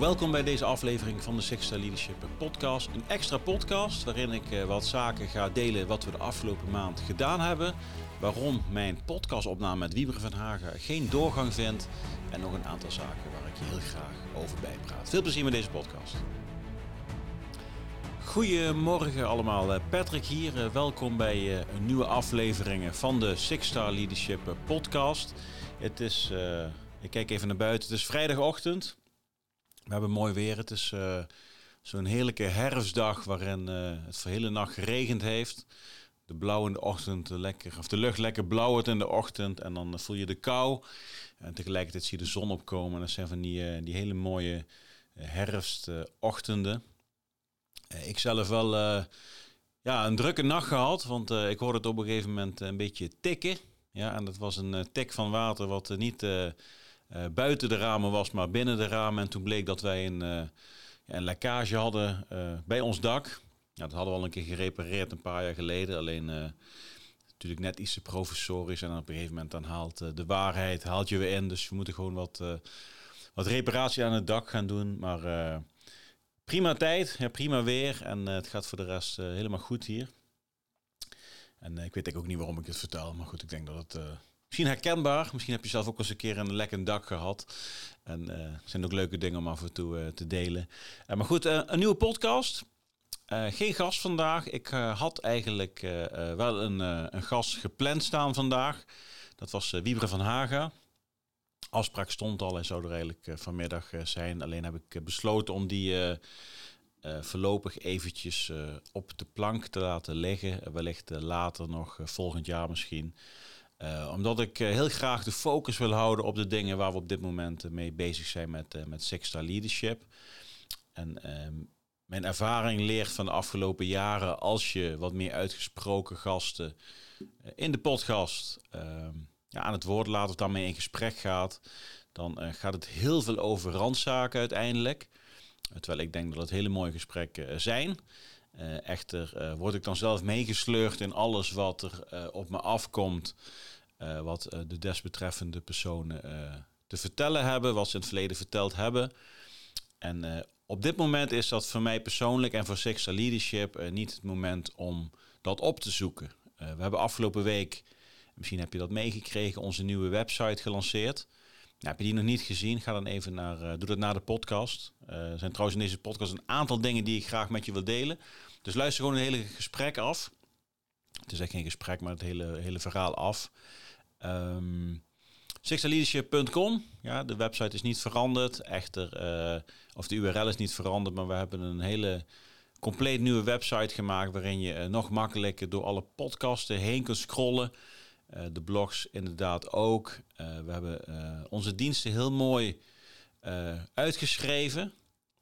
Welkom bij deze aflevering van de Six Star Leadership Podcast. Een extra podcast waarin ik eh, wat zaken ga delen wat we de afgelopen maand gedaan hebben. Waarom mijn podcastopname met Wieber van Hagen geen doorgang vindt. En nog een aantal zaken waar ik je heel graag over bijpraat. Veel plezier met deze podcast. Goedemorgen allemaal, Eh, Patrick hier. Eh, Welkom bij een nieuwe aflevering van de Six Star Leadership Podcast. Het is, ik kijk even naar buiten, het is vrijdagochtend. We hebben mooi weer. Het is eh, zo'n heerlijke herfstdag waarin eh, het voor hele nacht geregend heeft. De blauw in de ochtend, lekker, of de lucht lekker blauw wordt in de ochtend. En dan voel je de kou. En tegelijkertijd zie je de zon opkomen. Dat zijn van die, eh, die hele mooie herfstochtenden. Ik zelf wel ja, een drukke nacht gehad. Want ik hoorde het op een gegeven moment een beetje tikken. Ja, en dat was een tik van water wat niet buiten de ramen was, maar binnen de ramen. En toen bleek dat wij een, eh, een lekkage hadden eh, bij ons dak. Dat hadden we al een keer gerepareerd een paar jaar geleden. Alleen eh, natuurlijk net iets te professorisch. En op een gegeven moment dan haalt eh, de waarheid haalt je weer in. Dus we moeten gewoon wat, eh, wat reparatie aan het dak gaan doen. Maar eh, prima tijd, ja, prima weer. En eh, het gaat voor de rest eh, helemaal goed hier. En eh, ik weet ook niet waarom ik het vertel. Maar goed, ik denk dat het eh, misschien herkenbaar. Misschien heb je zelf ook eens een keer een lekker dak gehad. En het zijn ook leuke dingen om af en toe eh, te delen. Eh, maar goed, een nieuwe podcast. Geen gast vandaag. Ik had eigenlijk wel een, een gast gepland staan vandaag. Dat was uh, Wiebre van Haga. Afspraak stond al en zou er eigenlijk vanmiddag zijn. Alleen heb ik besloten om die voorlopig eventjes op de plank te laten liggen. Wellicht later nog, volgend jaar misschien. Eh, omdat ik eh, heel graag de focus wil houden op de dingen waar we op dit moment eh, mee bezig zijn met, met Six Star Leadership. En ehm, mijn ervaring leert van de afgelopen jaren, als je wat meer uitgesproken gasten in de podcast ehm, ja, aan het woord laat of daarmee in gesprek gaat, dan gaat het heel veel over randzaken uiteindelijk. Terwijl ik denk dat het hele mooie gesprekken zijn. Eh, echter eh, word ik dan zelf meegesleurd in alles wat er eh, op me afkomt. wat de desbetreffende personen te vertellen hebben, wat ze in het verleden verteld hebben. En op dit moment is dat voor mij persoonlijk en voor Six Star Leadership niet het moment om dat op te zoeken. We hebben afgelopen week, misschien heb je dat meegekregen, onze nieuwe website gelanceerd. Nou, heb je die nog niet gezien? Ga dan even naar, eh, doe dat na de podcast. Eh, er zijn trouwens in deze podcast een aantal dingen die ik graag met je wil delen. Dus luister gewoon het hele gesprek af. Het is echt geen gesprek, maar het hele, hele verhaal af. Sixterleadership.com. Ja, de website is niet veranderd. Echter, eh, of de URL is niet veranderd, maar we hebben een hele compleet nieuwe website gemaakt waarin je nog makkelijker door alle podcasten heen kunt scrollen. Eh, de blogs inderdaad ook. Eh, we hebben eh, onze diensten heel mooi uitgeschreven.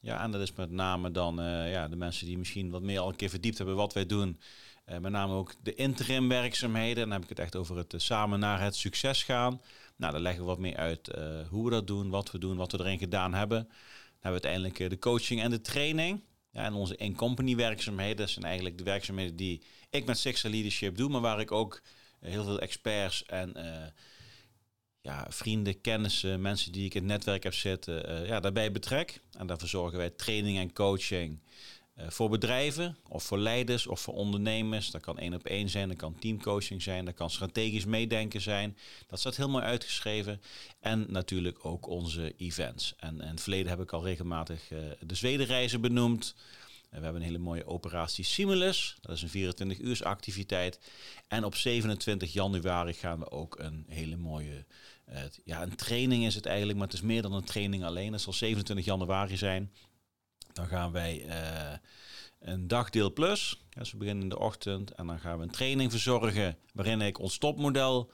Ja, en dat is met name dan ja, de mensen die misschien wat meer al een keer verdiept hebben wat wij doen. Met name ook de interim werkzaamheden. Dan heb ik het echt over het samen naar het succes gaan. Nou, daar leggen we wat meer uit hoe we dat doen, wat we doen, wat we erin gedaan hebben. Dan hebben we uiteindelijk de coaching en de training. Ja, en onze in-company werkzaamheden. Dat zijn eigenlijk de werkzaamheden die ik met Six Star Leadership doe. Maar waar ik ook heel veel experts en eh, ja, vrienden, kennissen, mensen die ik in het netwerk heb zitten, eh, ja, daarbij betrek. En daarvoor zorgen wij training en coaching eh, voor bedrijven of voor leiders of voor ondernemers. Dat kan één op één zijn, dat kan teamcoaching zijn, dat kan strategisch meedenken zijn. Dat staat heel mooi uitgeschreven. En natuurlijk ook onze events. En in het verleden heb ik al regelmatig de Zwedenreizen benoemd. We hebben een hele mooie operatie Simulus. Dat is een 24 uurs activiteit. En op 27 januari gaan we ook een hele mooie... eh, ja, een training is het eigenlijk, maar het is meer dan een training alleen. Het zal 27 januari zijn. Dan gaan wij eh, een dagdeel plus. Ja, dus we beginnen in de ochtend. En dan gaan we een training verzorgen waarin ik ons topmodel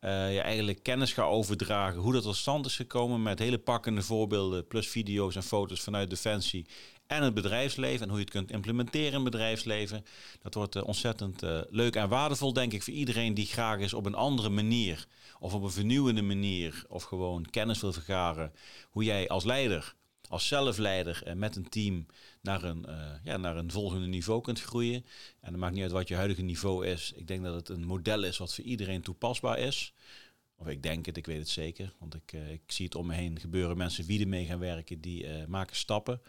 eh, je eigenlijk kennis ga overdragen hoe dat tot stand is gekomen met hele pakkende voorbeelden plus video's en foto's vanuit Defensie en het bedrijfsleven en hoe je het kunt implementeren in het bedrijfsleven. Dat wordt eh, ontzettend eh, leuk en waardevol denk ik voor iedereen die graag eens op een andere manier of op een vernieuwende manier of gewoon kennis wil vergaren hoe jij als leider als zelfleider en met een team naar een, eh, ja, naar een volgende niveau kunt groeien. En het maakt niet uit wat je huidige niveau is. Ik denk dat het een model is wat voor iedereen toepasbaar is. Of ik denk het, ik weet het zeker. Want ik, ik zie het om me heen gebeuren. Mensen die ermee gaan werken, die maken stappen.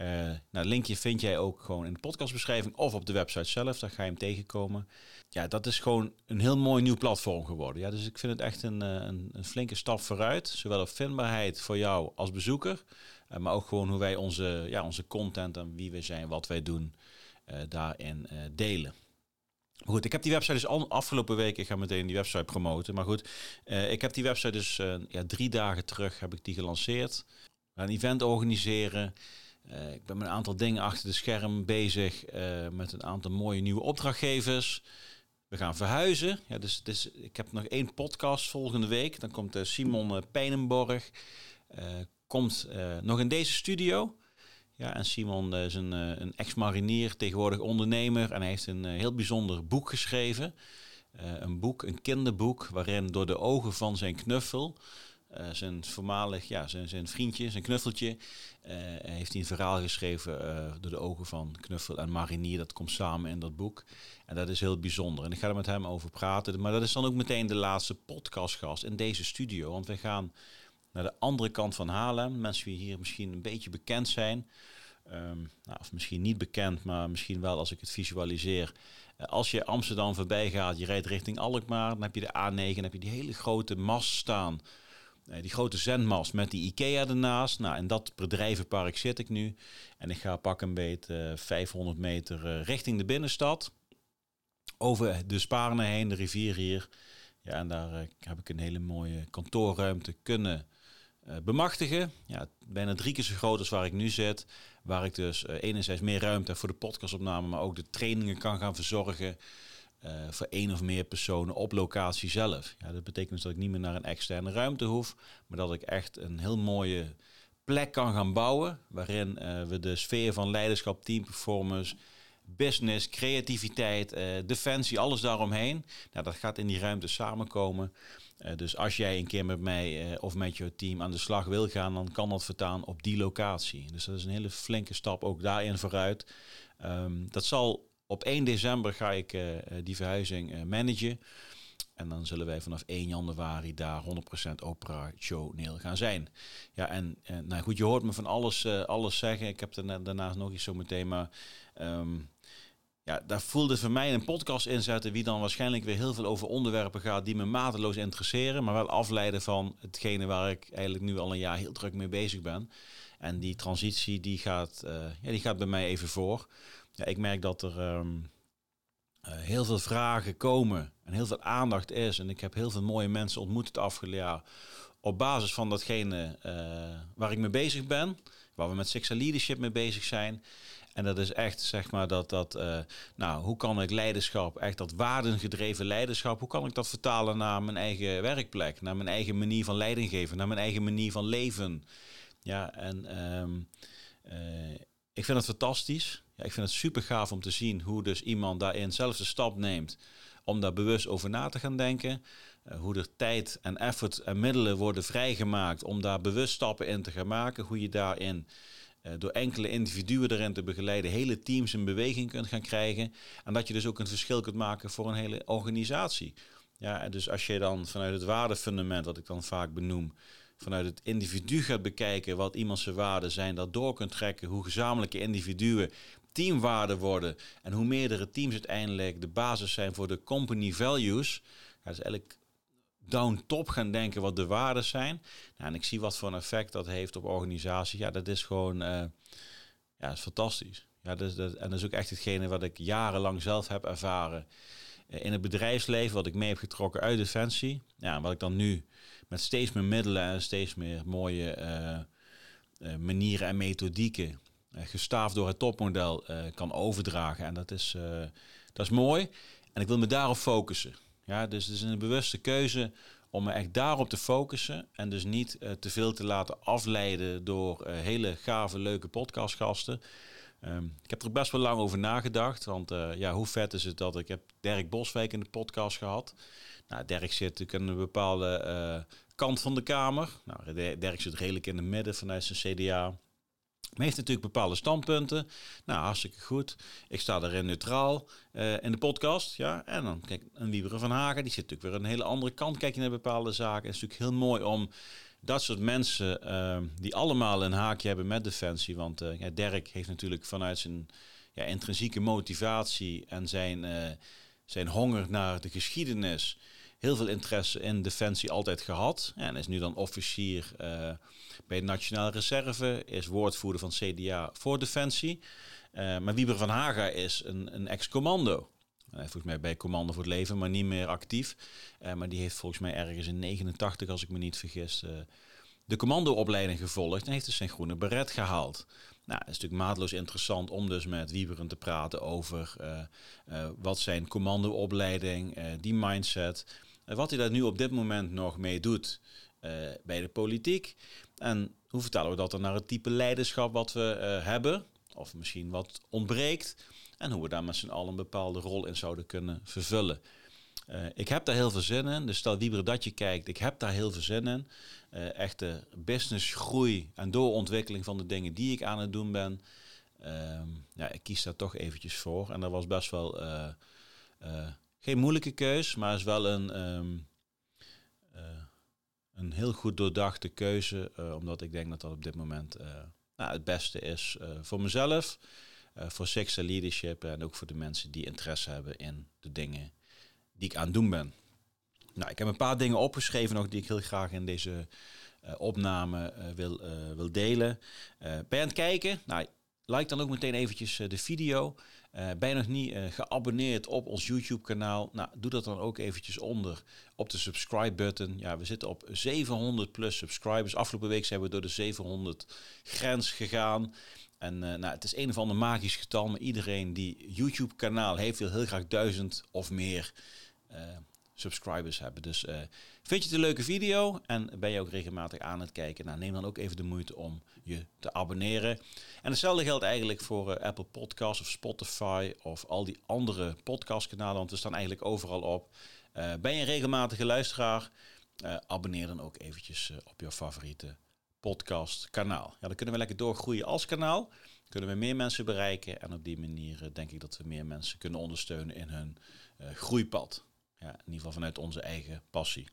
Uh, nou, het linkje vind jij ook gewoon in de podcastbeschrijving of op de website zelf. Daar ga je hem tegenkomen. Ja, dat is gewoon een heel mooi nieuw platform geworden. Ja, dus ik vind het echt een, een, een flinke stap vooruit. Zowel op vindbaarheid voor jou als bezoeker. Uh, maar ook gewoon hoe wij onze, ja, onze content en wie we zijn, wat wij doen, daarin delen. Goed, ik heb die website dus al afgelopen week, ik ga meteen die website promoten. Maar goed, ik heb die website dus ja, drie dagen terug heb ik die gelanceerd. Een event organiseren. Uh, ik ben met een aantal dingen achter de scherm bezig uh, met een aantal mooie nieuwe opdrachtgevers. We gaan verhuizen. Ja, dus, dus ik heb nog één podcast volgende week. Dan komt uh, Simon Pijnenborg. komt nog in deze studio. Ja, en Simon is een, een ex-marinier, tegenwoordig ondernemer. En hij heeft een heel bijzonder boek geschreven. een boek, een kinderboek, waarin door de ogen van zijn knuffel uh, zijn voormalig, ja, zijn, zijn vriendje, zijn knuffeltje, uh, heeft hij een verhaal geschreven uh, door de ogen van Knuffel en Marinier. Dat komt samen in dat boek. En dat is heel bijzonder. En ik ga er met hem over praten. Maar dat is dan ook meteen de laatste podcastgast in deze studio. Want we gaan naar de andere kant van Haarlem. Mensen die hier misschien een beetje bekend zijn. Um, nou, of misschien niet bekend, maar misschien wel als ik het visualiseer. Als je Amsterdam voorbij gaat, je rijdt richting Alkmaar, dan heb je de A9, dan heb je die hele grote mast staan die grote zendmast met die IKEA ernaast. Nou, in dat bedrijvenpark zit ik nu. En ik ga pak een beet uh, 500 meter uh, richting de binnenstad. Over de Sparne heen, de rivier hier. Ja, en daar uh, heb ik een hele mooie kantoorruimte kunnen bemachtigen. Ja, bijna drie keer zo groot als waar ik nu zit. Waar ik dus enerzijds meer ruimte voor de podcastopname, maar ook de trainingen kan gaan verzorgen. Uh, voor één of meer personen op locatie zelf. Ja, dat betekent dus dat ik niet meer naar een externe ruimte hoef, maar dat ik echt een heel mooie plek kan gaan bouwen, waarin uh, we de sfeer van leiderschap, teamperformance, business, creativiteit, uh, defensie, alles daaromheen, nou, dat gaat in die ruimte samenkomen. dus als jij een keer met mij of met je team aan de slag wil gaan, dan kan dat vertaan op die locatie. Dus dat is een hele flinke stap ook daarin vooruit. Um, dat zal op 1 december ga ik uh, die verhuizing uh, managen. En dan zullen wij vanaf 1 januari daar 100% operationeel gaan zijn. Ja, en, nou goed, je hoort me van alles, alles zeggen. Ik heb er daarnaast nog iets zo meteen, maar... Um, ja, daar voelde voor mij een podcast inzetten, wie dan waarschijnlijk weer heel veel over onderwerpen gaat die me mateloos interesseren, maar wel afleiden van hetgene waar ik eigenlijk nu al een jaar heel druk mee bezig ben. En die transitie die gaat, uh, ja, die gaat bij mij even voor. Ja, ik merk dat er um, uh, heel veel vragen komen en heel veel aandacht is. En ik heb heel veel mooie mensen ontmoet het afgelopen jaar. Op basis van datgene uh, waar ik mee bezig ben, waar we met Six Leadership mee bezig zijn. En dat is echt, zeg maar, dat, dat nou, hoe kan ik leiderschap, echt dat waardengedreven leiderschap, hoe kan ik dat vertalen naar mijn eigen werkplek, naar mijn eigen manier van leiding geven, naar mijn eigen manier van leven. Ja, en um, uh, ik vind het fantastisch. Ja, ik vind het super gaaf om te zien hoe dus iemand daarin zelf de stap neemt om daar bewust over na te gaan denken. Uh, hoe er tijd en effort en middelen worden vrijgemaakt om daar bewust stappen in te gaan maken. Hoe je daarin uh, door enkele individuen erin te begeleiden hele teams in beweging kunt gaan krijgen. En dat je dus ook een verschil kunt maken voor een hele organisatie. Ja, dus als je dan vanuit het waardefundament, wat ik dan vaak benoem, vanuit het individu gaat bekijken wat iemand zijn waarden zijn, dat door kunt trekken, hoe gezamenlijke individuen teamwaarden worden en hoe meerdere teams uiteindelijk de basis zijn voor de company values. Ja, dus eigenlijk down top gaan denken wat de waarden zijn. Nou, en ik zie wat voor een effect dat heeft op organisaties. Ja, dat is gewoon uh, ja, is fantastisch. Ja, dat, dat, en dat is ook echt hetgene wat ik jarenlang zelf heb ervaren uh, in het bedrijfsleven, wat ik mee heb getrokken uit Defensie. Ja, wat ik dan nu met steeds meer middelen en steeds meer mooie uh, manieren en methodieken uh, gestaafd door het topmodel kan overdragen. En dat is, dat is mooi. En ik wil me daarop focussen. Ja, dus het is een bewuste keuze om me echt daarop te focussen. En dus niet te veel te laten afleiden door hele gave, leuke podcastgasten. Um, ik heb er best wel lang over nagedacht. Want ja, hoe vet is het dat ik heb Dirk Boswijk in de podcast gehad. Nou, Dirk zit natuurlijk aan een bepaalde kant van de Kamer. Nou, Dirk zit redelijk in het midden vanuit zijn CDA. Maar heeft natuurlijk bepaalde standpunten. Nou, hartstikke goed. Ik sta erin neutraal uh, in de podcast. Ja. En dan kijk, een Wieberen van Hagen, die zit natuurlijk weer een hele andere kant. Kijk je naar bepaalde zaken. Het is natuurlijk heel mooi om dat soort mensen, uh, die allemaal een haakje hebben met Defensie. Want uh, ja, Dirk heeft natuurlijk vanuit zijn ja, intrinsieke motivatie en zijn, uh, zijn honger naar de geschiedenis heel veel interesse in Defensie altijd gehad. En is nu dan officier bij de Nationale Reserve, is woordvoerder van CDA voor Defensie. Maar Wieber van Haga is een, een ex-commando. Volgens mij bij Commando voor het Leven, maar niet meer actief. Uh, maar die heeft volgens mij ergens in 89, als ik me niet vergis, de commandoopleiding gevolgd. En heeft dus zijn groene beret gehaald. Nou, het is natuurlijk maatloos interessant om dus met Wieberen te praten over wat zijn commandoopleiding, die mindset, wat hij daar nu op dit moment nog mee doet bij de politiek. En hoe vertalen we dat dan naar het type leiderschap wat we hebben, of misschien wat ontbreekt, en hoe we daar met z'n allen een bepaalde rol in zouden kunnen vervullen. Uh, ik heb daar heel veel zin in. Dus stel Wieber dat je kijkt, ik heb daar heel veel zin in. Uh, echte businessgroei en doorontwikkeling van de dingen die ik aan het doen ben. Uh, ja, ik kies daar toch eventjes voor. En dat was best wel geen moeilijke keus, maar is wel een, um, een heel goed doordachte keuze, omdat ik denk dat dat op dit moment nou, het beste is voor mezelf, voor Sixer Leadership en ook voor de mensen die interesse hebben in de dingen die ik aan het doen ben. Nou, ik heb een paar dingen opgeschreven nog die ik heel graag in deze opname wil, wil delen. ben je aan het kijken? Nou, like dan ook meteen eventjes de video. Ben je nog niet geabonneerd op ons YouTube kanaal? Nou, doe dat dan ook eventjes onder op de subscribe button. Ja, we zitten op 700 plus subscribers. Afgelopen week zijn we door de 700 grens gegaan. En uh, nou, het is een of ander magisch getal, maar iedereen die YouTube kanaal heeft wil heel graag duizend of meer subscribers hebben. Dus uh, vind je het een leuke video en ben je ook regelmatig aan het kijken? Nou, neem dan ook even de moeite om je te abonneren. En hetzelfde geldt eigenlijk voor Apple Podcasts of Spotify of al die andere podcastkanalen, want we staan eigenlijk overal op. Ben je een regelmatige luisteraar? abonneer dan ook eventjes op je favoriete podcastkanaal. Ja, dan kunnen we lekker doorgroeien als kanaal. Kunnen we meer mensen bereiken en op die manier denk ik dat we meer mensen kunnen ondersteunen in hun groeipad. Ja, in ieder geval vanuit onze eigen passie.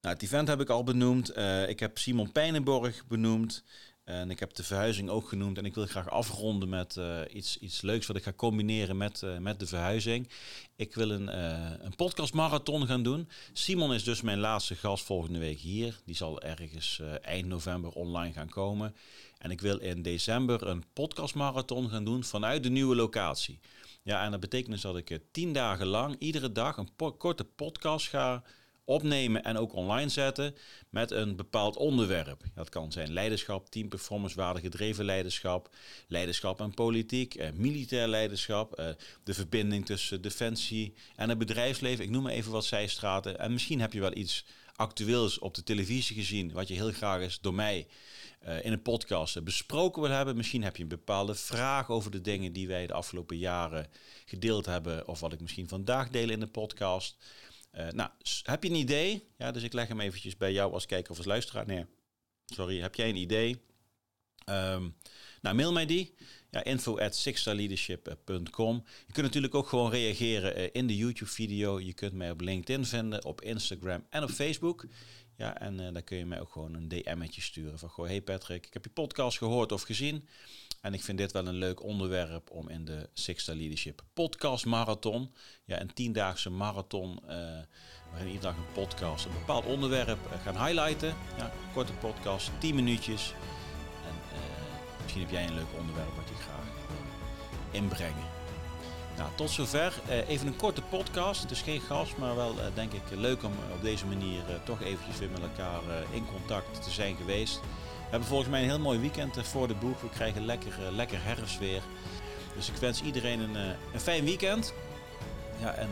Nou, het event heb ik al benoemd. Uh, ik heb Simon Pijnenborg benoemd. En ik heb de verhuizing ook genoemd. En ik wil graag afronden met uh, iets, iets leuks wat ik ga combineren met, uh, met de verhuizing. Ik wil een, een podcastmarathon gaan doen. Simon is dus mijn laatste gast volgende week hier. Die zal ergens eind november online gaan komen. En ik wil in december een podcastmarathon gaan doen vanuit de nieuwe locatie. Ja, en dat betekent dus dat ik tien dagen lang iedere dag een korte podcast ga opnemen en ook online zetten met een bepaald onderwerp. Dat kan zijn leiderschap, team performance, waardegedreven leiderschap, leiderschap en politiek, eh, militair leiderschap, eh, de verbinding tussen defensie en het bedrijfsleven. Ik noem maar even wat zijstraten. En misschien heb je wel iets actueels op de televisie gezien, wat je heel graag is door mij uh, in een podcast besproken wil hebben. Misschien heb je een bepaalde vraag over de dingen die wij de afgelopen jaren gedeeld hebben, of wat ik misschien vandaag deel in de podcast. Uh, nou, heb je een idee? Ja, dus ik leg hem eventjes bij jou als kijker of als luisteraar neer. Sorry, heb jij een idee? Um, nou, mail mij die. Ja, info at. Je kunt natuurlijk ook gewoon reageren uh, in de YouTube-video. Je kunt mij op LinkedIn vinden, op Instagram en op Facebook. Ja, en uh, dan kun je mij ook gewoon een DM'tje sturen van... Goh, hey Patrick, ik heb je podcast gehoord of gezien... En ik vind dit wel een leuk onderwerp om in de Six Star Leadership podcast marathon, ja, een tiendaagse marathon, uh, waarin iedere dag een podcast, een bepaald onderwerp uh, gaan highlighten. Ja, korte podcast, 10 minuutjes. En misschien heb jij een leuk onderwerp wat je graag wil inbrengen. Nou, tot zover. even een korte podcast. Het is geen gast, maar wel denk ik leuk om op deze manier toch eventjes weer met elkaar in contact te zijn geweest. We hebben volgens mij een heel mooi weekend eh, voor de boeg. We krijgen lekker, eh, lekker herfstweer. Dus ik wens iedereen een, eh, een fijn weekend. Ja, en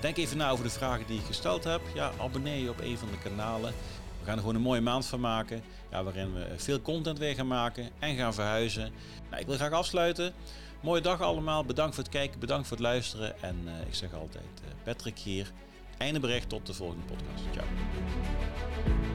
denk even na over de vragen die ik gesteld heb. Ja, abonneer je op een van de kanalen. We gaan er gewoon een mooie maand van maken. Ja, waarin we veel content weer gaan maken en gaan verhuizen. Nou, ik wil graag afsluiten. Mooie dag allemaal. Bedankt voor het kijken, bedankt voor het luisteren. En uh, ik zeg altijd, uh, Patrick hier. Einde bericht tot de volgende podcast. Ciao.